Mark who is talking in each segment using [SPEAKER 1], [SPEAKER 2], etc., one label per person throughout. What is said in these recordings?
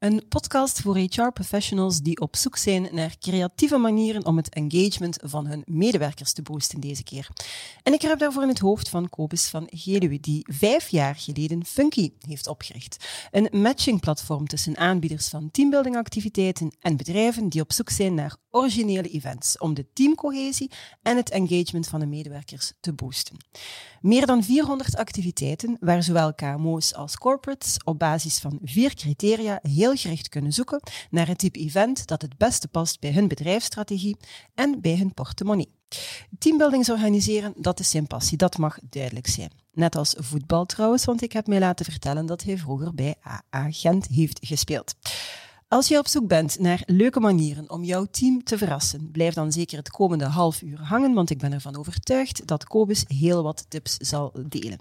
[SPEAKER 1] Een podcast voor HR-professionals die op zoek zijn naar creatieve manieren om het engagement van hun medewerkers te boosten deze keer. En ik heb daarvoor in het hoofd van Kobus van Geluwe, die vijf jaar geleden Funky heeft opgericht. Een matchingplatform tussen aanbieders van teambuildingactiviteiten en bedrijven die op zoek zijn naar originele events om de teamcohesie en het engagement van de medewerkers te boosten. Meer dan 400 activiteiten waar zowel KMO's als corporates op basis van vier criteria heel gericht kunnen zoeken naar het type event dat het beste past bij hun bedrijfsstrategie en bij hun portemonnee. Teambuildings organiseren, dat is zijn passie, dat mag duidelijk zijn. Net als voetbal trouwens, want ik heb mij laten vertellen dat hij vroeger bij AA Gent heeft gespeeld. Als je op zoek bent naar leuke manieren om jouw team te verrassen, blijf dan zeker het komende half uur hangen, want ik ben ervan overtuigd dat Kobus heel wat tips zal delen.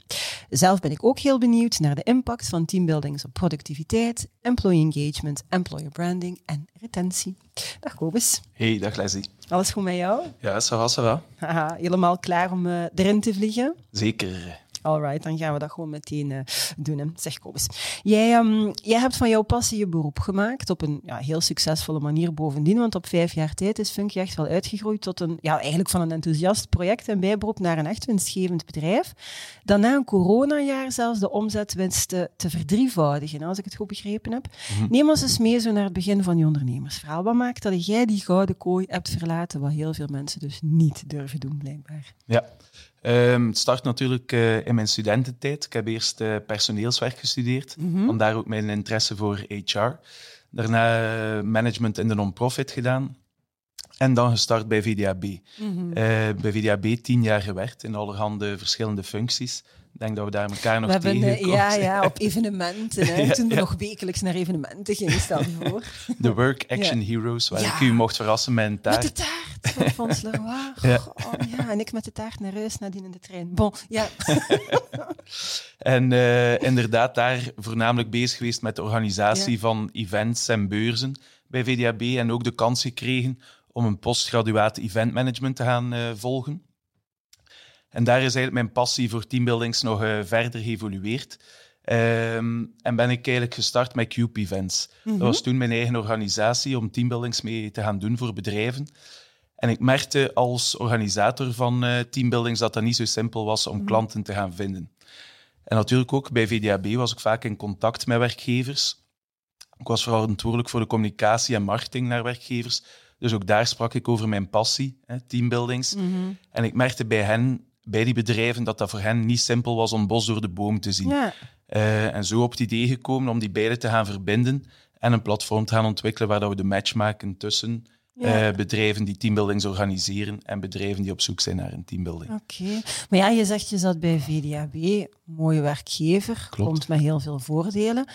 [SPEAKER 1] Zelf ben ik ook heel benieuwd naar de impact van teambuildings op productiviteit, employee engagement, employer branding en retentie. Dag Kobus.
[SPEAKER 2] Hey, dag Leslie.
[SPEAKER 1] Alles goed met jou?
[SPEAKER 2] Ja, ça va.
[SPEAKER 1] Haha, helemaal klaar om uh, erin te vliegen?
[SPEAKER 2] Zeker.
[SPEAKER 1] Alright, dan gaan we dat gewoon meteen uh, doen. Hè. Zeg Kobus. Jij, um, jij hebt van jouw passie je beroep gemaakt op een ja, heel succesvolle manier bovendien, want op vijf jaar tijd is Funky echt wel uitgegroeid tot een, ja, eigenlijk van een enthousiast project en bijberoep naar een echt winstgevend bedrijf. Dan na een coronajaar zelfs de omzetwinst te, te verdrievoudigen, als ik het goed begrepen heb. -hmm. Neem ons eens mee zo naar het begin van je ondernemersverhaal. Wat maakt dat jij die gouden kooi hebt verlaten, wat heel veel mensen dus niet durven doen, blijkbaar?
[SPEAKER 2] Ja. Um, het start natuurlijk uh, in mijn studententijd. Ik heb eerst uh, personeelswerk gestudeerd, mm -hmm. vandaar ook mijn interesse voor HR. Daarna uh, management in de non-profit gedaan. En dan gestart bij VDAB. Mm -hmm. bij VDAB tien jaar gewerkt in allerhande verschillende functies. Ik denk dat we daar elkaar nog
[SPEAKER 1] we
[SPEAKER 2] tegenkomen.
[SPEAKER 1] Ja, ja, op evenementen. Hè. ja, Toen we ja. nog wekelijks naar evenementen gingen, je voor.
[SPEAKER 2] De Work Action ja. Heroes, waar ik u mocht verrassen met een taart.
[SPEAKER 1] Met de taart van Fons Leroy. ja. Oh, ja, en ik met de taart naar huis, nadien in de trein. Bon, ja.
[SPEAKER 2] en uh, inderdaad, daar voornamelijk bezig geweest met de organisatie van events en beurzen bij VDAB. En ook de kans gekregen om een postgraduaat eventmanagement te gaan uh, volgen. En daar is eigenlijk mijn passie voor teambuildings nog uh, verder geëvolueerd. Um, en ben ik eigenlijk gestart met Cube Events. Mm -hmm. Dat was toen mijn eigen organisatie om teambuildings mee te gaan doen voor bedrijven. En ik merkte als organisator van uh, teambuildings dat dat niet zo simpel was om mm -hmm. klanten te gaan vinden. En natuurlijk ook bij VDAB was ik vaak in contact met werkgevers. Ik was verantwoordelijk voor de communicatie en marketing naar werkgevers. Dus ook daar sprak ik over mijn passie, hè, teambuildings. Mm -hmm. En ik merkte bij hen bij die bedrijven dat dat voor hen niet simpel was om bos door de boom te zien.
[SPEAKER 1] Ja.
[SPEAKER 2] Uh, en zo op het idee gekomen om die beide te gaan verbinden en een platform te gaan ontwikkelen waar dat we de match maken tussen ja. uh, bedrijven die teambuildings organiseren en bedrijven die op zoek zijn naar een teambuilding.
[SPEAKER 1] Oké. Okay. Maar ja, je zegt je zat bij VDAB, mooie werkgever,
[SPEAKER 2] Klopt.
[SPEAKER 1] komt met heel veel voordelen.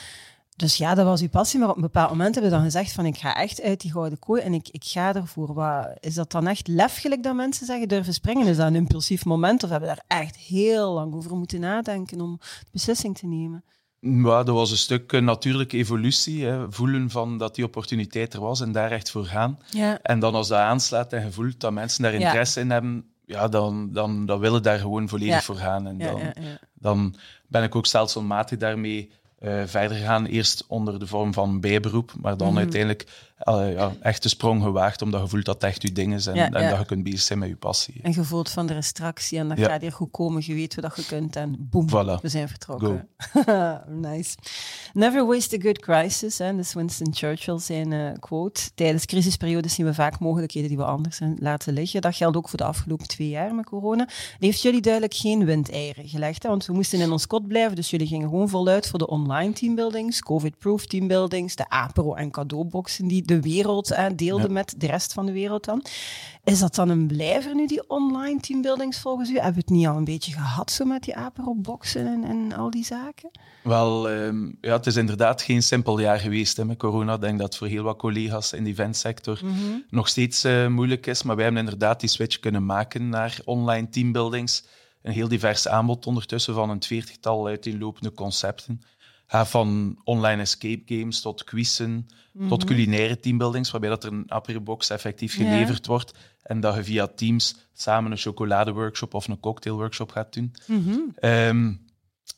[SPEAKER 1] Dus ja, dat was uw passie, maar op een bepaald moment hebben we dan gezegd van ik ga echt uit die gouden kooi en ik, ik ga ervoor. Wat, is dat dan echt lefgelijk dat mensen zeggen durven springen? Is dat een impulsief moment of hebben we daar echt heel lang over moeten nadenken om de beslissing te nemen?
[SPEAKER 2] Ja, dat was een stuk uh, natuurlijke evolutie. Hè. Voelen van dat die opportuniteit er was en daar echt voor gaan.
[SPEAKER 1] Ja.
[SPEAKER 2] En dan als dat aanslaat en je voelt dat mensen daar interesse ja. in hebben, ja, dan, dan, dan willen daar gewoon volledig
[SPEAKER 1] Ja.
[SPEAKER 2] voor gaan. En dan, dan ben ik ook stelselmatig daarmee eh, verder gegaan. Eerst onder de vorm van bijberoep, maar dan
[SPEAKER 1] Mhm.
[SPEAKER 2] uiteindelijk eh, ja, echt de sprong gewaagd, omdat je voelt dat het echt je ding is en,
[SPEAKER 1] Ja,
[SPEAKER 2] en
[SPEAKER 1] ja.
[SPEAKER 2] dat je kunt bezig zijn met je passie.
[SPEAKER 1] En je voelt van de restrictie en dat gaat hier goed komen. Je weet wat je kunt en boem,
[SPEAKER 2] Voilà.
[SPEAKER 1] we zijn vertrokken. nice. Never waste a good crisis. Hè. Dat is Winston Churchill zijn eh, quote. Tijdens crisisperiodes zien we vaak mogelijkheden die we anders laten liggen. Dat geldt ook voor de afgelopen twee jaar met corona. Die heeft jullie duidelijk geen windeieren gelegd. Hè, want we moesten in ons kot blijven, dus jullie gingen gewoon voluit voor de online online teambuildings, COVID-proof teambuildings, de apero- en cadeauboxen die de wereld eh, deelden met de rest van de wereld dan. Is dat dan een blijver nu, die online teambuildings volgens u? Hebben we het niet al een beetje gehad zo met die apero-boxen en, en al die zaken?
[SPEAKER 2] Wel, ehm, ja, het is inderdaad geen simpel jaar geweest hè, met corona. Ik denk dat voor heel wat collega's in de eventsector
[SPEAKER 1] Mhm.
[SPEAKER 2] nog steeds eh, moeilijk is. Maar wij hebben inderdaad die switch kunnen maken naar online teambuildings. Een heel divers aanbod ondertussen van een veertigtal uiteenlopende concepten. Ga van online escape games tot quizzen, tot culinaire teambuildings, waarbij dat er een aperibox effectief
[SPEAKER 1] Ja.
[SPEAKER 2] geleverd wordt en dat je via Teams samen een chocoladeworkshop of een cocktailworkshop gaat doen.
[SPEAKER 1] Mhm.
[SPEAKER 2] Ehm,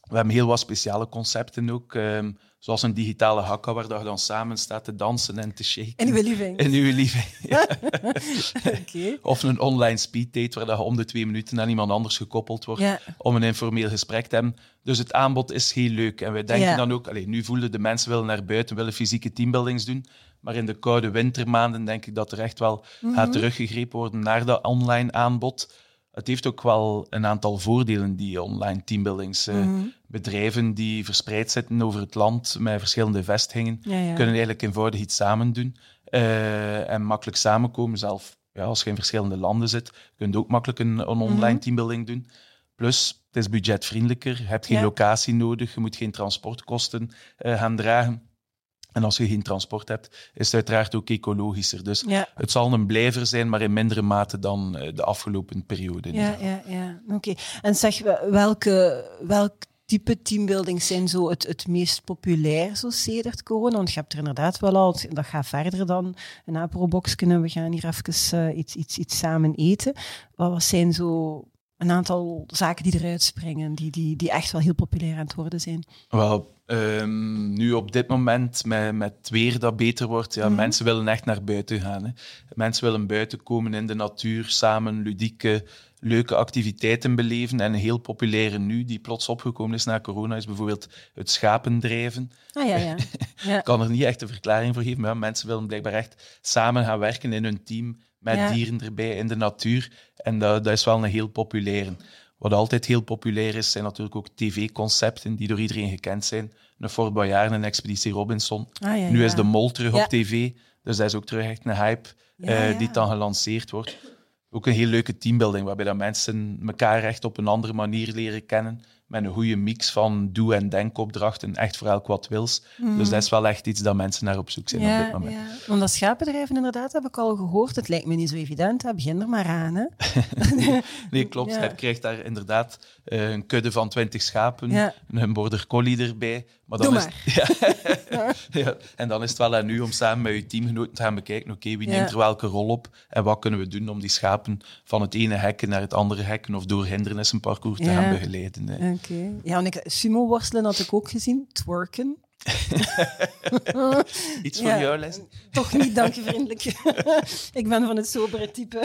[SPEAKER 2] we hebben heel wat speciale concepten ook, ehm, zoals een digitale hakka, waar dat je dan samen staat te dansen en te shaken.
[SPEAKER 1] In uw living.
[SPEAKER 2] In uw living. Ja. Of een online speeddate, waar dat je om de twee minuten aan iemand anders gekoppeld wordt,
[SPEAKER 1] Ja.
[SPEAKER 2] om een informeel gesprek te hebben. Dus het aanbod is heel leuk. En wij denken
[SPEAKER 1] Ja.
[SPEAKER 2] dan ook, allee, nu voelen de mensen willen naar buiten, willen fysieke teambuildings doen. Maar in de koude wintermaanden denk ik dat er echt wel
[SPEAKER 1] Mhm.
[SPEAKER 2] gaat teruggegrepen worden naar dat online aanbod. Het heeft ook wel een aantal voordelen, die online teambuildings. Eh,
[SPEAKER 1] Mhm.
[SPEAKER 2] Bedrijven die verspreid zitten over het land met verschillende vestigingen,
[SPEAKER 1] Ja, ja.
[SPEAKER 2] kunnen eigenlijk eenvoudig iets samen doen eh, en makkelijk samenkomen. Zelf ja, als je in verschillende landen zit, kun je ook makkelijk een, een online
[SPEAKER 1] Mhm.
[SPEAKER 2] teambuilding doen. Plus, het is budgetvriendelijker, je hebt geen
[SPEAKER 1] Ja.
[SPEAKER 2] locatie nodig, je moet geen transportkosten eh, gaan dragen. En als je geen transport hebt, is het uiteraard ook ecologischer. Dus
[SPEAKER 1] Ja.
[SPEAKER 2] het zal een blijver zijn, maar in mindere mate dan eh, de afgelopen periode.
[SPEAKER 1] Ja, ja, ja. Oké. En zeg, welke, welk type teambuildings zijn zo het, het meest populair, zo sedert corona? Want je hebt er inderdaad wel al, dat gaat verder dan een aprobox kunnen. We gaan hier even eh, iets, iets, iets samen eten. Wat, wat zijn zo een aantal zaken die eruit springen, die, die, die echt wel heel populair aan het worden zijn?
[SPEAKER 2] Wel, ehm, nu op dit moment met, met het weer dat beter wordt, ja,
[SPEAKER 1] Mhm.
[SPEAKER 2] mensen willen echt naar buiten gaan. Hè. Mensen willen buiten komen in de natuur, samen ludieke, leuke activiteiten beleven. En een heel populaire nu, die plots opgekomen is na corona, is bijvoorbeeld het schapendrijven.
[SPEAKER 1] Ah ja, ja. ja.
[SPEAKER 2] Ik kan er niet echt een verklaring voor geven, maar mensen willen blijkbaar echt samen gaan werken in hun team, met
[SPEAKER 1] Ja.
[SPEAKER 2] dieren erbij, in de natuur. En dat, dat is wel een heel populaire. Wat altijd heel populair is, zijn natuurlijk ook tv-concepten die door iedereen gekend zijn. Een Fort Boyard, een Expeditie Robinson.
[SPEAKER 1] Ah, ja,
[SPEAKER 2] Nu is de Mol terug op tv, dus dat is ook terug echt een hype eh, die dan gelanceerd wordt. Ook een heel leuke teambuilding, waarbij dat mensen elkaar echt op een andere manier leren kennen. Met een goede mix van doe- en denkopdrachten, echt voor elk wat wils. Dus dat is wel echt iets dat mensen naar op zoek zijn op dit moment.
[SPEAKER 1] ja. Want dat schapendrijven inderdaad heb ik al gehoord. Het lijkt me niet zo evident. Hè. Begin er maar aan. Hè.
[SPEAKER 2] Nee, klopt.
[SPEAKER 1] Ja.
[SPEAKER 2] Je krijgt daar inderdaad eh, een kudde van 20 schapen,
[SPEAKER 1] Ja.
[SPEAKER 2] een border collie erbij. Maar dan
[SPEAKER 1] Doe
[SPEAKER 2] is, Ja, ja. En dan is het wel aan u om samen met uw teamgenoten te gaan bekijken, oké, wie neemt er welke rol op en wat kunnen we doen om die schapen van het ene hekken naar het andere hekken of door hindernissenparcours te
[SPEAKER 1] Ja.
[SPEAKER 2] gaan begeleiden. hè.
[SPEAKER 1] Oké. Ja, en ik, sumo-worstelen had ik ook gezien. Twerken.
[SPEAKER 2] Iets voor
[SPEAKER 1] Ja.
[SPEAKER 2] jou, Les?
[SPEAKER 1] Toch niet, dank je vriendelijk. ik ben van het sobere type.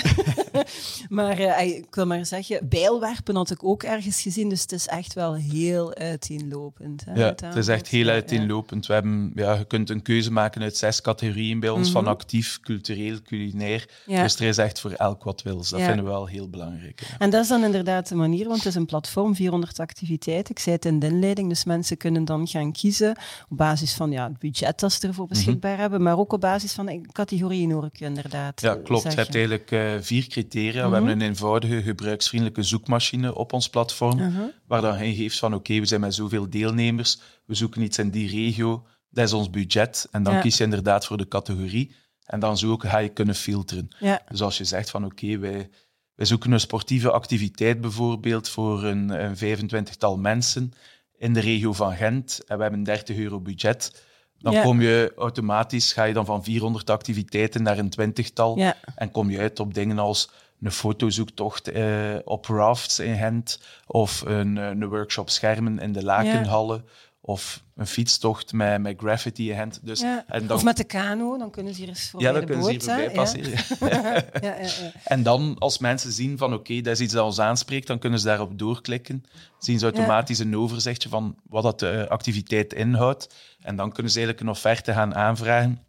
[SPEAKER 1] maar eh, ik wil maar zeggen, bijlwerpen had ik ook ergens gezien. Dus het is echt wel heel uiteenlopend. Hè,
[SPEAKER 2] Ja,
[SPEAKER 1] het
[SPEAKER 2] is echt heel uiteenlopend. We hebben, ja, je kunt een keuze maken uit zes categorieën bij ons, van
[SPEAKER 1] Mhm.
[SPEAKER 2] actief, cultureel, culinair.
[SPEAKER 1] Ja.
[SPEAKER 2] Dus er is echt voor elk wat wils. Dat
[SPEAKER 1] Ja.
[SPEAKER 2] vinden we wel heel belangrijk. hè.
[SPEAKER 1] En dat is dan inderdaad de manier, want het is een platform, 400 activiteiten. Ik zei het in de inleiding, dus mensen kunnen dan gaan kiezen op basis van ja, het budget dat ze ervoor beschikbaar hebben, maar ook op basis van categorieën hoor ik je inderdaad
[SPEAKER 2] Ja,
[SPEAKER 1] eh,
[SPEAKER 2] klopt. Je hebt eigenlijk eh, vier criteria.
[SPEAKER 1] Mhm.
[SPEAKER 2] We hebben een eenvoudige, gebruiksvriendelijke zoekmachine op ons platform,
[SPEAKER 1] Uh-huh.
[SPEAKER 2] waar dan je geeft van oké, we zijn met zoveel deelnemers, we zoeken iets in die regio, dat is ons budget. En dan
[SPEAKER 1] Ja.
[SPEAKER 2] kies je inderdaad voor de categorie. En dan zo ook ga je kunnen filteren.
[SPEAKER 1] Ja,
[SPEAKER 2] Dus als je zegt van oké, wij, wij zoeken een sportieve activiteit bijvoorbeeld voor een, een 25-tal mensen in de regio van Gent en we hebben een 30 euro budget, dan
[SPEAKER 1] Ja.
[SPEAKER 2] kom je automatisch, ga je dan van 400 activiteiten naar een twintigtal
[SPEAKER 1] ja,
[SPEAKER 2] en kom je uit op dingen als een fotozoektocht eh, op rafts in Gent of een, eh, een workshop schermen in de Lakenhallen of een fietstocht met, met graffiti in Gent. Dus,
[SPEAKER 1] ja.
[SPEAKER 2] en dan,
[SPEAKER 1] Of met de kano, dan kunnen ze hier eens voor
[SPEAKER 2] ja, dan
[SPEAKER 1] de
[SPEAKER 2] kunnen ze hier voorbij
[SPEAKER 1] Ja.
[SPEAKER 2] passeren.
[SPEAKER 1] Ja, ja, ja.
[SPEAKER 2] En dan, als mensen zien van oké, dat is iets dat ons aanspreekt, dan kunnen ze daarop doorklikken. Zien ze automatisch een overzichtje van wat dat de activiteit inhoudt. En dan kunnen ze eigenlijk een offerte gaan aanvragen.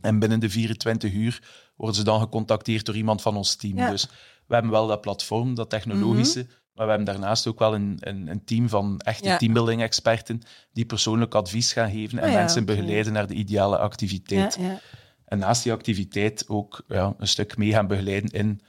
[SPEAKER 2] En binnen de 24 uur worden ze dan gecontacteerd door iemand van ons team. Dus we hebben wel dat platform, dat technologische, Maar we hebben daarnaast ook wel een, een, een team van echte
[SPEAKER 1] Ja.
[SPEAKER 2] teambuilding-experten die persoonlijk advies gaan geven en
[SPEAKER 1] Ah ja,
[SPEAKER 2] mensen begeleiden naar de ideale activiteit.
[SPEAKER 1] ja.
[SPEAKER 2] En naast die activiteit ook ja, een stuk mee gaan begeleiden in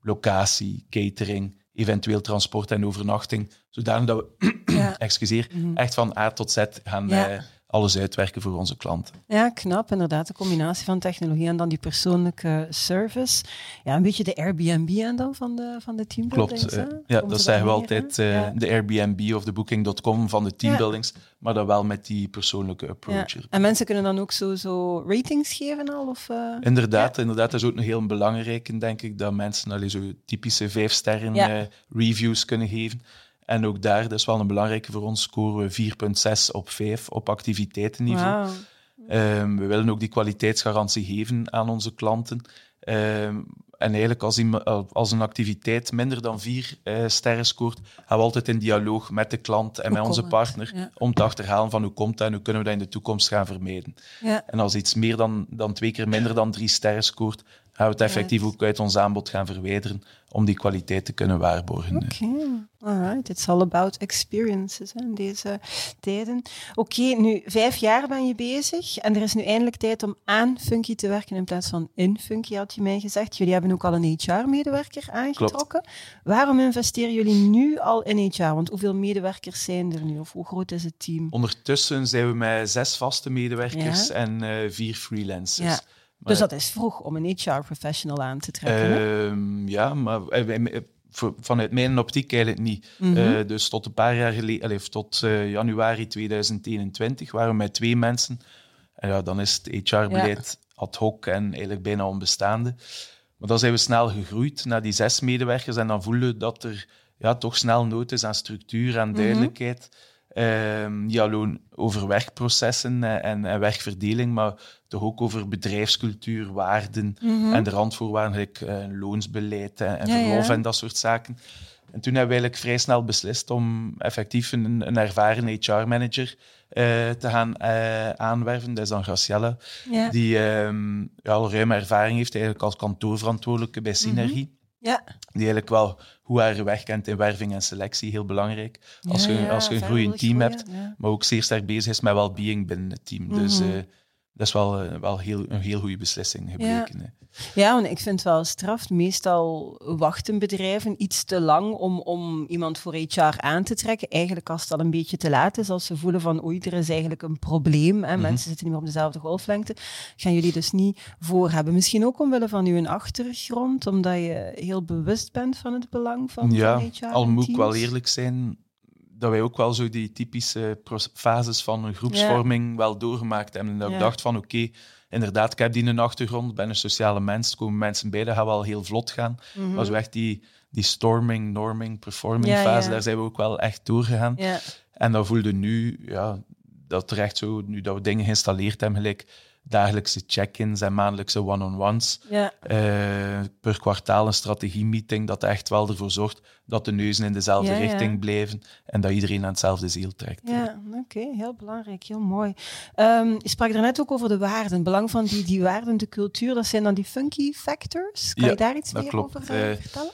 [SPEAKER 2] locatie, catering, eventueel transport en overnachting, zodanig dat we excuseer,
[SPEAKER 1] Mhm.
[SPEAKER 2] echt van A tot Z gaan
[SPEAKER 1] Ja.
[SPEAKER 2] Alles uitwerken voor onze klanten.
[SPEAKER 1] Ja, knap. Inderdaad, de combinatie van technologie en dan die persoonlijke service. Ja, een beetje de Airbnb en dan van de, van de teambuildings.
[SPEAKER 2] Klopt. eh, ja, dat zeggen we altijd, eh,
[SPEAKER 1] Ja.
[SPEAKER 2] de Airbnb of de Booking.com van de teambuildings, maar dan wel met die persoonlijke
[SPEAKER 1] Ja.
[SPEAKER 2] approach. er.
[SPEAKER 1] En mensen kunnen dan ook zo, zo ratings geven al? Of, eh?
[SPEAKER 2] Inderdaad, inderdaad, dat is ook een heel belangrijke, denk ik, dat mensen allee, zo typische vijf sterren
[SPEAKER 1] Ja.
[SPEAKER 2] reviews kunnen geven. En ook daar, dat is wel een belangrijke voor ons, scoren we 4,6 op 5 op activiteitenniveau. Ehm, we willen ook die kwaliteitsgarantie geven aan onze klanten. Ehm, en eigenlijk als, die, als een activiteit minder dan vier eh, sterren scoort, gaan we altijd in dialoog met de klant en
[SPEAKER 1] Hoe
[SPEAKER 2] met onze partner
[SPEAKER 1] Ja.
[SPEAKER 2] om te achterhalen van hoe komt dat en hoe kunnen we dat in de toekomst gaan vermijden.
[SPEAKER 1] Ja.
[SPEAKER 2] En als iets meer dan, dan twee keer minder dan drie sterren scoort, gaan we het effectief ook uit ons aanbod gaan verwijderen om die kwaliteit te kunnen waarborgen.
[SPEAKER 1] Oké, alright. It's all about experiences hè, in deze tijden. Oké, nu vijf jaar ben je bezig en er is nu eindelijk tijd om aan Funky te werken in plaats van in Funky, had je mij gezegd. Jullie hebben ook al een HR-medewerker aangetrokken. Waarom investeren jullie nu al in HR? Want hoeveel medewerkers zijn er nu of hoe groot is het team?
[SPEAKER 2] Ondertussen zijn we met zes vaste medewerkers
[SPEAKER 1] Ja.
[SPEAKER 2] en eh, vier freelancers.
[SPEAKER 1] Ja. Dus dat is vroeg om een HR-professional aan te trekken.
[SPEAKER 2] Ehm, ja, maar eh, eh, voor- vanuit mijn optiek eigenlijk niet.
[SPEAKER 1] Mhm.
[SPEAKER 2] Eh, dus tot een paar jaar geleden, allee, tot eh, januari 2021, waren we met twee mensen. En ja, dan is het HR-beleid ad hoc en eigenlijk bijna onbestaande. Maar dan zijn we snel gegroeid naar die zes medewerkers en dan voelen we dat er ja, toch snel nood is aan structuur, aan duidelijkheid. Ehm, alleen over werkprocessen en, en, en werkverdeling, maar toch ook over bedrijfscultuur, waarden en de randvoorwaarden, gelijk eh, loonsbeleid en, en
[SPEAKER 1] Ja, ja.
[SPEAKER 2] verlof en dat soort zaken. En toen hebben we eigenlijk vrij snel beslist om effectief een, een ervaren HR-manager eh, te gaan eh, aanwerven. Dat is dan Graciella,
[SPEAKER 1] ja.
[SPEAKER 2] die ehm, ja, al ruime ervaring heeft eigenlijk als kantoorverantwoordelijke bij Synergie.
[SPEAKER 1] Ja.
[SPEAKER 2] Die eigenlijk wel hoe haar weg kent in werving en selectie, heel belangrijk. Als,
[SPEAKER 1] Ja,
[SPEAKER 2] je, als je een groeiend team hebt, maar ook zeer sterk bezig is met well-being binnen het team. Dus
[SPEAKER 1] Mhm.
[SPEAKER 2] Dat is wel, eh, wel heel, een heel goede beslissing gebleken. hè.
[SPEAKER 1] Ja, want ik vind het wel straf. Meestal wachten bedrijven iets te lang om, om iemand voor HR aan te trekken. Eigenlijk als het al een beetje te laat is, als ze voelen van oei, er is eigenlijk een probleem. En
[SPEAKER 2] Mhm.
[SPEAKER 1] mensen zitten niet meer op dezelfde golflengte. Gaan jullie dus niet voor hebben. Misschien ook omwille van uw achtergrond, omdat je heel bewust bent van het belang van,
[SPEAKER 2] Ja,
[SPEAKER 1] van HR.
[SPEAKER 2] al moet ik wel eerlijk zijn dat wij ook wel zo die typische fases van een groepsvorming wel doorgemaakt hebben. En dat ik dacht van oké, inderdaad, ik heb die een achtergrond, ben een sociale mens, er komen mensen bij, dat gaat wel heel vlot gaan.
[SPEAKER 1] Mhm.
[SPEAKER 2] Maar zo echt die, die storming, norming, performing fase, daar zijn we ook wel echt doorgegaan. En dat voelde nu, ja, dat er echt zo, nu dat we dingen geïnstalleerd hebben, gelijk dagelijkse check-ins en maandelijkse one-on-ones,
[SPEAKER 1] ja.
[SPEAKER 2] eh, per kwartaal een strategiemeeting, dat echt wel ervoor zorgt dat de neuzen in dezelfde
[SPEAKER 1] Ja, ja.
[SPEAKER 2] richting blijven en dat iedereen aan hetzelfde ziel trekt.
[SPEAKER 1] Ja, oké, heel belangrijk, heel mooi. Ehm, je sprak er net ook over de waarden, het belang van die, die waarden, de cultuur, dat zijn dan die funky factors. Kan je daar iets meer
[SPEAKER 2] klopt.
[SPEAKER 1] over eh,
[SPEAKER 2] Eh,
[SPEAKER 1] vertellen?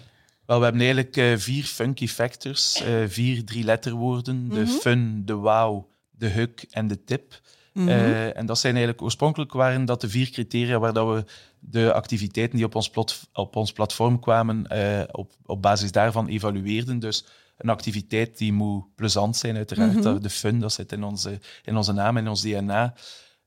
[SPEAKER 2] Wel, we hebben eigenlijk vier funky factors, vier drie-letterwoorden. De
[SPEAKER 1] Mhm.
[SPEAKER 2] fun, de wow, de huk en de tip.
[SPEAKER 1] Mhm.
[SPEAKER 2] Eh, en dat zijn eigenlijk oorspronkelijk waren dat de vier criteria waar dat we de activiteiten die op ons, plot, op ons platform kwamen, eh, op, op basis daarvan evalueerden. Dus een activiteit die moet plezant zijn, uiteraard.
[SPEAKER 1] Mhm.
[SPEAKER 2] De fun, dat zit in onze, in onze naam, in ons DNA.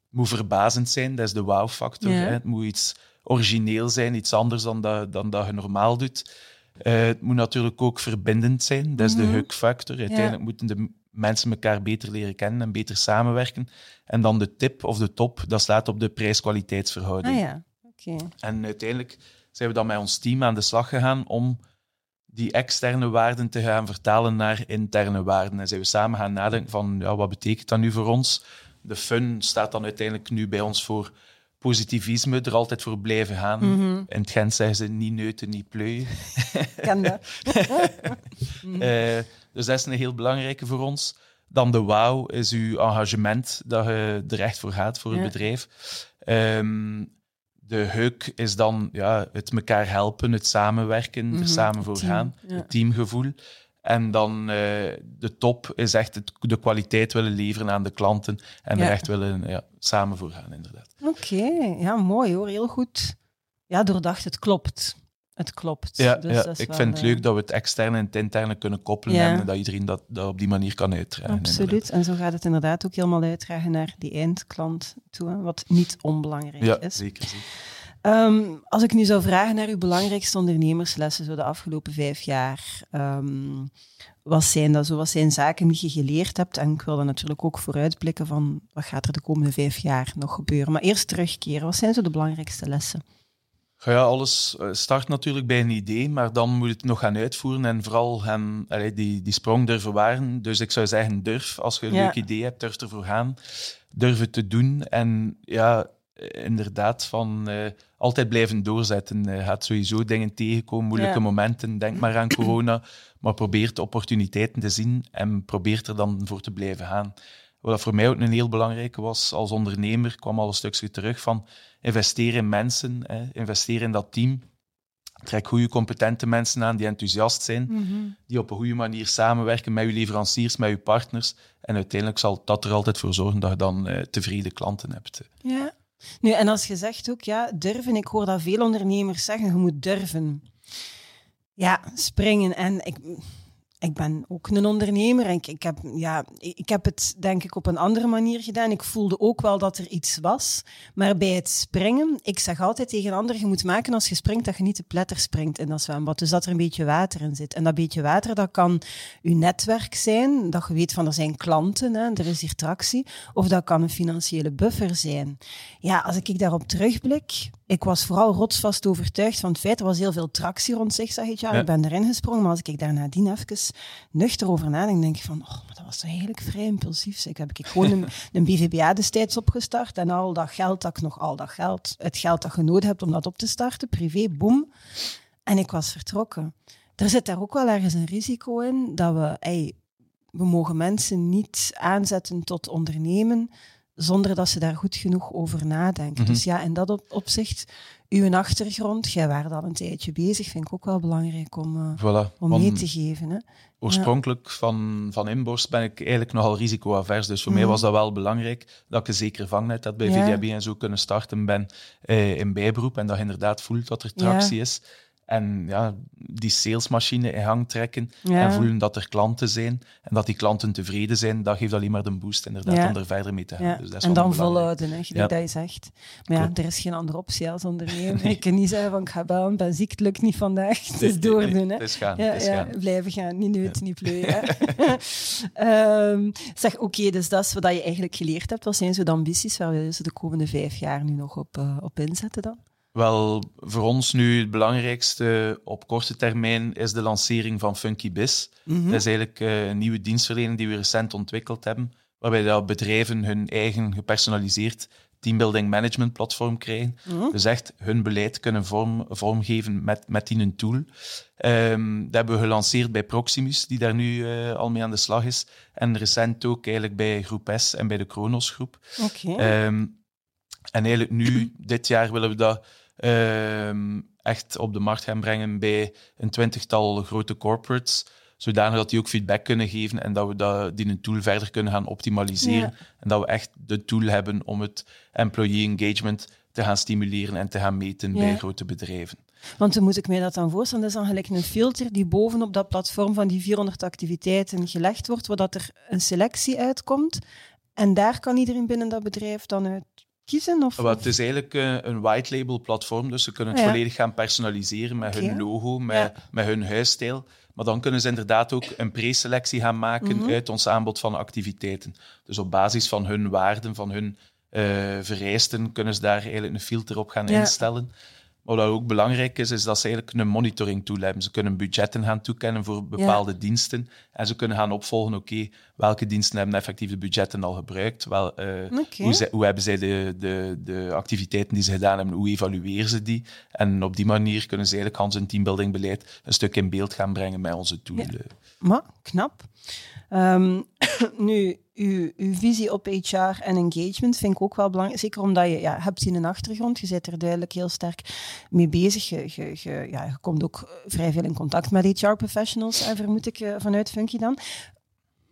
[SPEAKER 2] moet verbazend zijn, dat is de wow-factor. Het moet iets origineel zijn, iets anders dan dat, dan dat je normaal doet. Eh, het moet natuurlijk ook verbindend zijn, dat is
[SPEAKER 1] Mhm.
[SPEAKER 2] de huk-factor. Uiteindelijk moeten de mensen elkaar beter leren kennen en beter samenwerken. En dan de tip of de top, dat slaat op de prijs-kwaliteitsverhouding.
[SPEAKER 1] Ah ja, oké.
[SPEAKER 2] En uiteindelijk zijn we dan met ons team aan de slag gegaan om die externe waarden te gaan vertalen naar interne waarden. En zijn we samen gaan nadenken van, ja, wat betekent dat nu voor ons? De fun staat dan uiteindelijk nu bij ons voor positivisme, er altijd voor blijven gaan.
[SPEAKER 1] Mhm.
[SPEAKER 2] In het Gent zeggen ze niet neuten, niet pleuien.
[SPEAKER 1] Ken dat.
[SPEAKER 2] Eh, dus dat is een heel belangrijke voor ons. Dan de wow is uw engagement dat je er echt voor gaat voor het
[SPEAKER 1] Ja.
[SPEAKER 2] bedrijf. Ehm, de huk is dan ja, het elkaar helpen, het samenwerken,
[SPEAKER 1] Mhm,
[SPEAKER 2] er samen
[SPEAKER 1] het
[SPEAKER 2] voor gaan,
[SPEAKER 1] ja.
[SPEAKER 2] het teamgevoel. En dan uh, de top is echt het, de kwaliteit willen leveren aan de klanten en er echt willen ja, samen voor gaan, inderdaad.
[SPEAKER 1] Oké, ja, mooi hoor. Heel goed. Ja, doordacht, het klopt. Het klopt.
[SPEAKER 2] Ja, dus ja. ik vind het leuk dat we het externe en het interne kunnen koppelen en dat iedereen dat, dat op die manier kan uitdragen.
[SPEAKER 1] Absoluut. En zo gaat het inderdaad ook helemaal uitdragen naar die eindklant toe, wat niet onbelangrijk
[SPEAKER 2] ja,
[SPEAKER 1] is.
[SPEAKER 2] Zeker, zeker.
[SPEAKER 1] Um, als ik nu zou vragen naar uw belangrijkste ondernemerslessen zo de afgelopen vijf jaar, um, wat zijn dat zo? Wat zijn zaken die je geleerd hebt? En ik wil dan natuurlijk ook vooruitblikken van wat gaat er de komende vijf jaar nog gebeuren. Maar eerst terugkeren. Wat zijn zo de belangrijkste lessen?
[SPEAKER 2] Ja, alles eh, start natuurlijk bij een idee, maar dan moet je het nog gaan uitvoeren en vooral gaan, die, die sprong durven waren. Dus ik zou zeggen, durf. Als je een leuk idee hebt, durf ervoor gaan. Durf het te doen. En ja, inderdaad, van uh, altijd blijven doorzetten. Je gaat sowieso dingen tegenkomen, moeilijke momenten. Denk maar aan corona, maar probeer de opportuniteiten te zien en probeer er dan voor te blijven gaan. Wat voor mij ook een heel belangrijke was als ondernemer, kwam al een stukje terug van investeren in mensen, hè, investeren in dat team. Trek goede, competente mensen aan die enthousiast zijn, mhm. die op een goede manier samenwerken met je leveranciers, met je partners. En uiteindelijk zal dat er altijd voor zorgen dat je dan uh, tevreden klanten hebt.
[SPEAKER 1] Ja. Nu, en als je zegt ook, ja, durven, ik hoor dat veel ondernemers zeggen, je moet durven. Ja, springen. En ik, ik ben ook een ondernemer en ik, heb, ja, ik heb het denk ik op een andere manier gedaan. Ik voelde ook wel dat er iets was. Maar bij het springen, ik zeg altijd tegen anderen, je moet maken als je springt dat je niet te pletter springt in dat zwembad. Dus dat er een beetje water in zit. En dat beetje water, dat kan je netwerk zijn, dat je weet van er zijn klanten, hè, er is hier tractie. Of dat kan een financiële buffer zijn. Ja, als ik daarop terugblik, ik was vooral rotsvast overtuigd van het feit, er was heel veel tractie rond zich, zeg ik. Ja, ik ben erin gesprongen, maar als ik daar nadien even nuchter over nadenk, denk ik van, oh, maar dat was toch eigenlijk vrij impulsief. Ik heb ik gewoon een, een BVBA destijds opgestart en al dat geld dat ik nog, al dat geld, het geld dat je nodig hebt om dat op te starten, privé, boem. En ik was vertrokken. Er zit daar ook wel ergens een risico in, dat we, hey, we mogen mensen niet aanzetten tot ondernemen zonder dat ze daar goed genoeg over nadenken. Mhm. Dus ja, in dat opzicht, uw achtergrond, jij waren al een tijdje bezig, vind ik ook wel belangrijk om, uh, om mee te geven. Hè.
[SPEAKER 2] Oorspronkelijk van, van inborst ben ik eigenlijk nogal risicoavers, dus voor mij mhm. was dat wel belangrijk dat ik een zeker vangnet had bij ja. VDAB en zo kunnen starten ben uh, in bijberoep en dat je inderdaad voelt dat er tractie is. En ja, die salesmachine in gang trekken en voelen dat er klanten zijn en dat die klanten tevreden zijn, dat geeft alleen maar de boost inderdaad om er verder mee te gaan. Dus dat is
[SPEAKER 1] en dan volhouden, hè, dat je zegt. Maar ja, er is geen andere optie als ondernemer. Ik kan niet zeggen van ik ga bellen, ben ziek, het lukt niet vandaag. Is doordoen. Hè.
[SPEAKER 2] Het is gaan,
[SPEAKER 1] ja,
[SPEAKER 2] gaan.
[SPEAKER 1] Blijven gaan, niet neut, niet pleuren. um, zeg, oké, dus dat is wat je eigenlijk geleerd hebt. Wat zijn zo de ambities waar we de komende vijf jaar nu nog op, uh, op inzetten dan?
[SPEAKER 2] Wel, voor ons nu het belangrijkste op korte termijn is de lancering van Funky Biz. Mhm. Dat is eigenlijk eh, een nieuwe dienstverlening die we recent ontwikkeld hebben, waarbij dat bedrijven hun eigen gepersonaliseerd teambuilding management platform krijgen. Mhm. Dus echt hun beleid kunnen vorm, vormgeven met, met die een tool. Um, dat hebben we gelanceerd bij Proximus, die daar nu uh, al mee aan de slag is. En recent ook eigenlijk bij Groep S en bij de Kronos groep.
[SPEAKER 1] Okay. Um,
[SPEAKER 2] en eigenlijk nu, dit jaar, willen we dat Ehm, echt op de markt gaan brengen bij een twintigtal grote corporates zodanig dat die ook feedback kunnen geven en dat we dat, die een tool verder kunnen gaan optimaliseren. En dat we echt de tool hebben om het employee engagement te gaan stimuleren en te gaan meten bij grote bedrijven.
[SPEAKER 1] Want dan moet ik mij dat dan voorstellen, dat is dan gelijk een filter die bovenop dat platform van die 400 activiteiten gelegd wordt, waar er een selectie uitkomt. En daar kan iedereen binnen dat bedrijf dan uit kiezen? Of,
[SPEAKER 2] het is eigenlijk eh, een white label platform, dus ze kunnen het volledig gaan personaliseren met hun logo, met, met hun huisstijl. Maar dan kunnen ze inderdaad ook een preselectie gaan maken mhm. uit ons aanbod van activiteiten. Dus op basis van hun waarden, van hun uh, vereisten, kunnen ze daar eigenlijk een filter op gaan instellen. Wat ook belangrijk is, is dat ze eigenlijk een monitoring tool hebben. Ze kunnen budgetten gaan toekennen voor bepaalde diensten. En ze kunnen gaan opvolgen, oké, welke diensten hebben effectief de budgetten al gebruikt? Wel, uh, hoe, hoe, hebben zij de, de, de activiteiten die ze gedaan hebben, hoe evalueren ze die? En op die manier kunnen ze eigenlijk aan hun teambuildingbeleid een stuk in beeld gaan brengen met onze tool. Ja.
[SPEAKER 1] Maar, knap. Um, nu, uw, visie op HR en engagement vind ik ook wel belangrijk. Zeker omdat je ja, hebt in een achtergrond, je zit er duidelijk heel sterk mee bezig. Je, je, je, ja, je komt ook vrij veel in contact met HR-professionals, vermoed ik eh, vanuit Funky dan.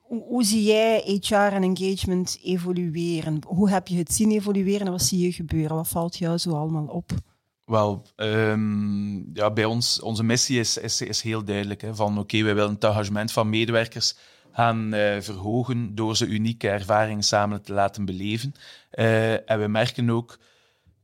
[SPEAKER 1] Hoe, zie jij HR en engagement evolueren? Hoe heb je het zien evolueren en wat zie je gebeuren? Wat valt jou zo allemaal op?
[SPEAKER 2] Wel, um, ja, bij ons, onze missie is, is, is heel duidelijk. Hè, van oké, wij willen het engagement van medewerkers gaan uh, verhogen door ze unieke ervaringen samen te laten beleven. Uh, en we merken ook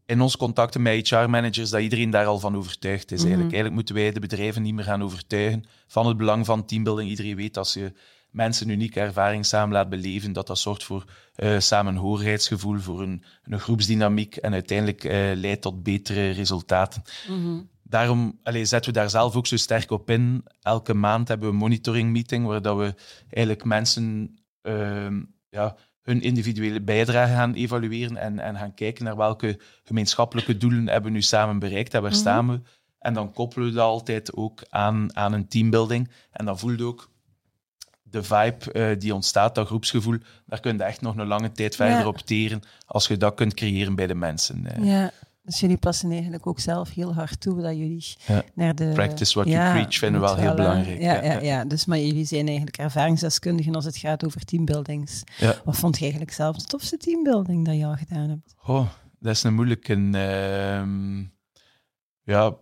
[SPEAKER 2] in onze contacten met HR-managers dat iedereen daar al van overtuigd is. Mm -hmm. eigenlijk. eigenlijk moeten wij de bedrijven niet meer gaan overtuigen van het belang van teambuilding. Iedereen weet als je mensen unieke ervaring samen laat beleven, dat dat zorgt voor uh, samenhorigheidsgevoel, voor een, een, groepsdynamiek en uiteindelijk leidt tot betere resultaten. Mm -hmm. Daarom zetten we daar zelf ook zo sterk op in. Elke maand hebben we een monitoring meeting waar dat we eigenlijk mensen uh, ja, hun individuele bijdrage gaan evalueren en, en gaan kijken naar welke gemeenschappelijke doelen hebben we nu samen bereikt en waar mm -hmm. staan we. En dan koppelen we dat altijd ook aan, aan een teambuilding. En dan voelt ook de vibe uh, die ontstaat, dat groepsgevoel, daar kun je echt nog een lange tijd verder ja. op teren als je dat kunt creëren bij de mensen.
[SPEAKER 1] Uh. Ja, dus jullie passen eigenlijk ook zelf heel hard toe dat jullie
[SPEAKER 2] ja.
[SPEAKER 1] naar de...
[SPEAKER 2] Practice what ja, you preach vinden we wel heel belangrijk.
[SPEAKER 1] Ja, ja, ja, dus maar jullie zijn eigenlijk ervaringsdeskundigen als het gaat over teambuildings. Wat vond je eigenlijk zelf de tofste teambuilding dat je al gedaan hebt?
[SPEAKER 2] Oh, dat is een moeilijke... Uh, ja,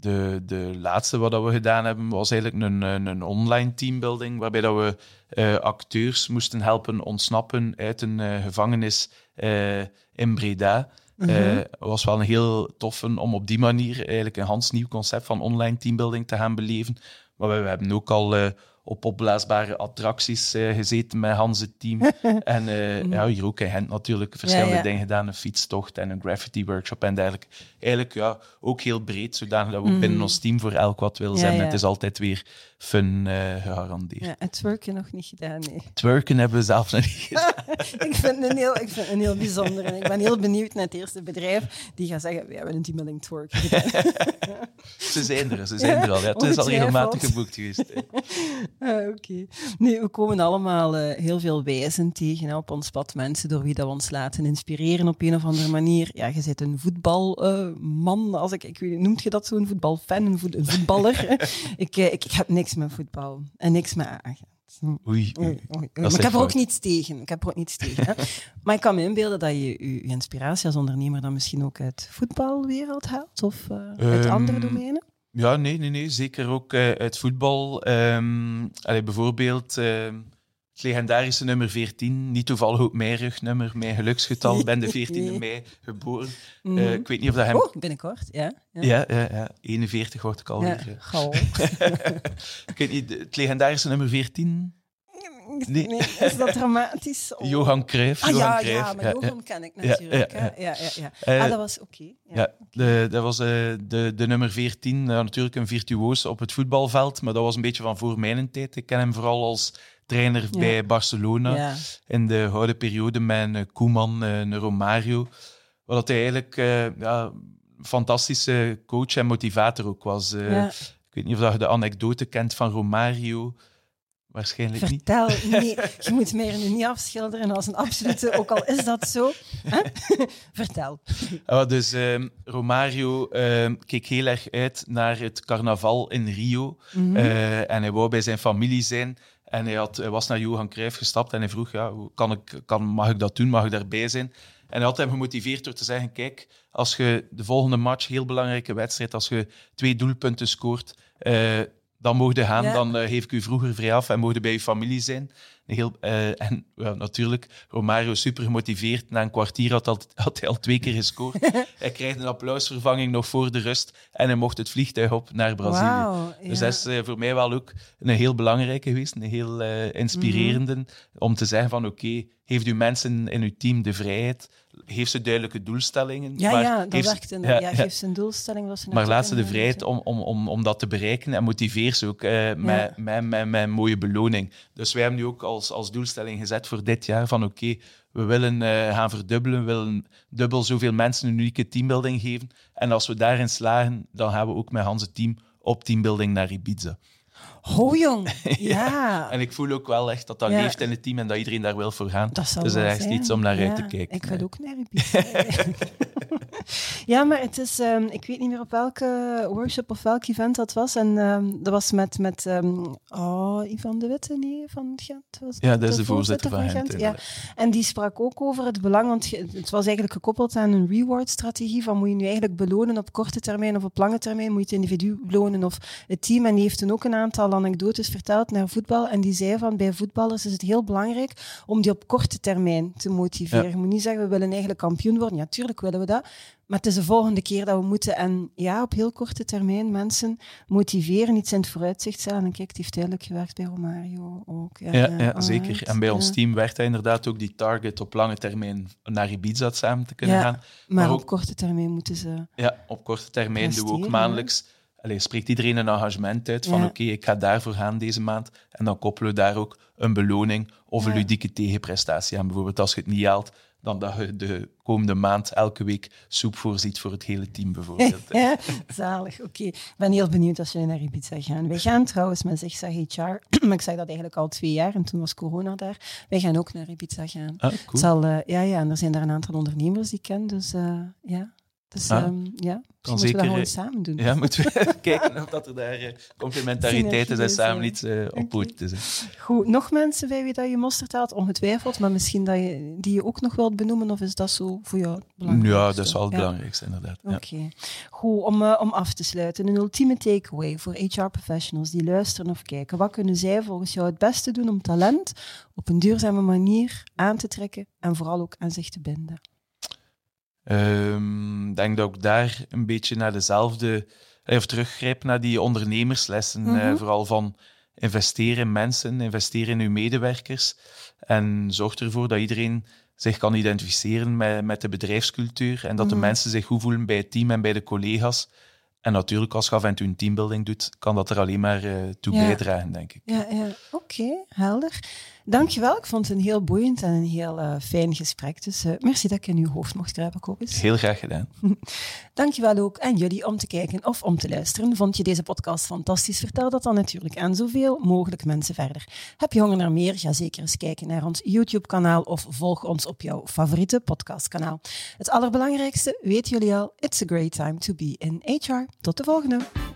[SPEAKER 2] de, de laatste wat we gedaan hebben was eigenlijk een, een, een online teambuilding, waarbij dat we uh, acteurs moesten helpen ontsnappen uit een uh, gevangenis uh, in Breda. Het mm -hmm. was wel een heel toffe om op die manier eigenlijk een hans nieuw concept van online teambuilding te gaan beleven. Maar we, we hebben ook al op opblaasbare attracties uh, gezeten met Hans het team. en uh, ja, hier ook in Gent natuurlijk verschillende ja, ja. dingen gedaan. Een fietstocht en een graffiti workshop en dergelijke. Eigenlijk ja, ook heel breed, zodanig dat we mm. binnen ons team voor elk wat wil zijn. Ja, het is altijd weer fun uh, gegarandeerd.
[SPEAKER 1] Ja, en twerken nog niet gedaan, nee.
[SPEAKER 2] Twerken hebben we zelf nog niet gedaan.
[SPEAKER 1] ik, vind het een heel, ik vind een heel bijzonder. En ik ben heel benieuwd naar het eerste bedrijf die gaat zeggen, we hebben een teambuilding twerk gedaan.
[SPEAKER 2] ze zijn er, ze zijn er al. Ja, het is al regelmatig geboekt geweest.
[SPEAKER 1] Ah, Oké. Okay. Nee, we komen allemaal uh, heel veel wijzen tegen hè, op ons pad. Mensen door wie dat we ons laten inspireren op een of andere manier. Ja, je bent een voetbalman, uh, als ik, ik weet, noemt je dat zo'n voetbalfan, een, voet, een voetballer? ik, uh, ik, ik heb niks met voetbal en niks met
[SPEAKER 2] Oei, oei.
[SPEAKER 1] oei, oei. Maar ik heb er ook niets tegen. Ik heb er ook niets tegen. Hè. maar ik kan me inbeelden dat je je inspiratie als ondernemer dan misschien ook uit voetbalwereld haalt of uit um, andere domeinen.
[SPEAKER 2] Ja, nee, nee, nee. Zeker ook uh, uit voetbal. Um, allee, bijvoorbeeld uh, het legendarische nummer 14. Niet toevallig ook mijn rugnummer, mijn geluksgetal. Ik ben de 14e nee. mei geboren. Mm. Uh, ik weet niet of dat hem...
[SPEAKER 1] Oh, binnenkort, ja.
[SPEAKER 2] Ja, ja, ja, ja. 41 word ik alweer.
[SPEAKER 1] Ja,
[SPEAKER 2] ik weet niet, het legendarische nummer 14...
[SPEAKER 1] Nee. nee. is dat dramatisch?
[SPEAKER 2] Oh. Johan Cruijff.
[SPEAKER 1] Ah,
[SPEAKER 2] Johan
[SPEAKER 1] ja,
[SPEAKER 2] Cruijff.
[SPEAKER 1] ja, maar Johan ken ik natuurlijk. Ja, ja, ja. ja, ah, dat was oké. Okay.
[SPEAKER 2] Ja, de, dat was uh, de, de nummer 14. Uh, natuurlijk een virtuoos op het voetbalveld, maar dat was een beetje van voor mijn tijd. Ik ken hem vooral als trainer bij Barcelona in de gouden periode met uh, Koeman, uh, Romario. Wat hij eigenlijk ja, fantastische coach en motivator ook was. Ik weet niet of je de anekdote kent van Romario. Waarschijnlijk
[SPEAKER 1] Vertel,
[SPEAKER 2] niet.
[SPEAKER 1] Vertel, nee, je moet mij er nu niet afschilderen als een absolute, ook al is dat zo. Vertel.
[SPEAKER 2] Oh, dus um, Romario um, keek heel erg uit naar het carnaval in Rio. Mm -hmm. uh, en hij wou bij zijn familie zijn. En hij, had, hij was naar Johan Cruijff gestapt en hij vroeg, ja, kan ik, kan, mag ik dat doen? Mag ik daarbij zijn? En hij had hem gemotiveerd door te zeggen, kijk, als je de volgende match, heel belangrijke wedstrijd, als je twee doelpunten scoort, uh, dan mocht je gaan, ja. dan uh, geef ik u vroeger vrij af en mocht je bij je familie zijn. Heel, uh, en natuurlijk, Romario super gemotiveerd. Na een kwartier had, al, had hij al twee keer gescoord. hij krijgt een applausvervanging nog voor de rust en hij mocht het vliegtuig op naar Brazilië.
[SPEAKER 1] Wow, ja.
[SPEAKER 2] Dus dat is uh, voor mij wel ook een heel belangrijke geweest, een heel inspirerende, mm -hmm. om te zeggen van oké, okay, heeft u mensen in uw team de vrijheid, heeft ze duidelijke doelstellingen.
[SPEAKER 1] Ja,
[SPEAKER 2] maar
[SPEAKER 1] ja dat
[SPEAKER 2] heeft,
[SPEAKER 1] werkt. Een, ja, ja, geeft ze een doelstelling. Ze
[SPEAKER 2] maar laat ze de vrijheid om, om, om, om dat te bereiken en motiveer ze ook uh, ja. met, met, met, met een mooie beloning. Dus wij hebben nu ook als, als doelstelling gezet voor dit jaar van oké, okay, we willen uh, gaan verdubbelen, we willen dubbel zoveel mensen een unieke teambuilding geven. En als we daarin slagen, dan gaan we ook met Hans het team op teambuilding naar Ibiza.
[SPEAKER 1] Oh jong, ja.
[SPEAKER 2] en ik voel ook wel echt dat dat
[SPEAKER 1] Ja.
[SPEAKER 2] leeft in het team en dat iedereen daar wil voor gaan.
[SPEAKER 1] Dat
[SPEAKER 2] dus dat is echt
[SPEAKER 1] zijn.
[SPEAKER 2] iets om naar uit te kijken.
[SPEAKER 1] Ik wil ook naar ja, maar het is... ehm, ik weet niet meer op welke workshop of welk event dat was. En ehm, dat was met... met ehm, oh, Ivan de Witte, nee, van Gent. Was
[SPEAKER 2] Ja, dat is de voorzitter van Gent.
[SPEAKER 1] Ja. En die sprak ook over het belang, want het was eigenlijk gekoppeld aan een reward-strategie. Van moet je nu eigenlijk belonen op korte termijn of op lange termijn? Moet je het individu belonen of het team? En die heeft toen ook een aantal anekdotes verteld naar voetbal. En die zei van bij voetballers is het heel belangrijk om die op korte termijn te motiveren.
[SPEAKER 2] Ja.
[SPEAKER 1] Je moet niet zeggen we willen eigenlijk kampioen worden. Ja, tuurlijk willen we dat. Maar het is de volgende keer dat we moeten. En ja, op heel korte termijn mensen motiveren, iets in het vooruitzicht stellen. En kijk, het heeft duidelijk gewerkt bij Romario ook.
[SPEAKER 2] Ja, ja, zeker. En bij ons team werd hij inderdaad ook die target op lange termijn naar Ibiza samen te kunnen gaan.
[SPEAKER 1] Maar,
[SPEAKER 2] Maar
[SPEAKER 1] op
[SPEAKER 2] ook-
[SPEAKER 1] korte termijn moeten ze.
[SPEAKER 2] Ja, op korte termijn doen we ook maandelijks. Allee, spreekt iedereen een engagement uit van
[SPEAKER 1] Ja.
[SPEAKER 2] oké, ik ga daarvoor gaan deze maand. En dan koppelen we daar ook een beloning of een
[SPEAKER 1] Ja.
[SPEAKER 2] ludieke tegenprestatie aan. Bijvoorbeeld als je het niet haalt, dan dat je de komende maand elke week soep voorziet voor het hele team bijvoorbeeld.
[SPEAKER 1] Ja, zalig. Oké, ik ben heel benieuwd als jullie naar Ibiza gaan. Wij gaan trouwens met Zigzag HR, maar ik zeg dat eigenlijk al twee jaar en toen was corona daar. Wij gaan ook naar Ibiza gaan.
[SPEAKER 2] Ah,
[SPEAKER 1] Het
[SPEAKER 2] cool.
[SPEAKER 1] zal, eh, ja, ja, en er zijn daar een aantal ondernemers die ik ken, dus eh, ja. Dus
[SPEAKER 2] Ah.
[SPEAKER 1] ehm, ja,
[SPEAKER 2] Kan
[SPEAKER 1] misschien moeten we dat
[SPEAKER 2] eh,
[SPEAKER 1] samen doen.
[SPEAKER 2] Ja, moeten we kijken of dat er daar eh, complementariteit is en
[SPEAKER 1] Synergie is,
[SPEAKER 2] samen iets eh, op zetten.
[SPEAKER 1] Goed, nog mensen bij wie dat je mosterd haalt, ongetwijfeld, maar misschien dat je, die je ook nog wilt benoemen, of is dat zo voor jou het belangrijkste?
[SPEAKER 2] Ja, dat is wel het
[SPEAKER 1] Ja.
[SPEAKER 2] belangrijkste inderdaad. Ja.
[SPEAKER 1] Oké. Goed, om, om af te sluiten. Een ultieme takeaway voor HR-professionals die luisteren of kijken. Wat kunnen zij volgens jou het beste doen om talent op een duurzame manier aan te trekken en vooral ook aan zich te binden?
[SPEAKER 2] Ehm, Ik denk dat ik daar een beetje naar dezelfde, eh, of teruggrijp naar die ondernemerslessen. eh,
[SPEAKER 1] Mhm.
[SPEAKER 2] vooral van investeren in mensen, investeren in uw medewerkers. En zorg ervoor dat iedereen zich kan identificeren met, met de bedrijfscultuur. En dat de
[SPEAKER 1] Mhm.
[SPEAKER 2] mensen zich goed voelen bij het team en bij de collega's. En natuurlijk, als je af en toe een teambuilding doet, kan dat er alleen maar eh, toe
[SPEAKER 1] Ja.
[SPEAKER 2] bijdragen, denk ik.
[SPEAKER 1] Ja, ja. oké, helder. Dankjewel. Ik vond het een heel boeiend en een heel eh, fijn gesprek. Dus eh, merci dat ik in uw hoofd mocht kruipen, Kobus.
[SPEAKER 2] Heel graag gedaan.
[SPEAKER 1] Dankjewel ook aan jullie om te kijken of om te luisteren. Vond je deze podcast fantastisch? Vertel dat dan natuurlijk aan zoveel mogelijk mensen verder. Heb je honger naar meer? Ga zeker eens kijken naar ons YouTube-kanaal of volg ons op jouw favoriete podcastkanaal. Het allerbelangrijkste weten jullie al: it's a great time to be in HR. Tot de volgende!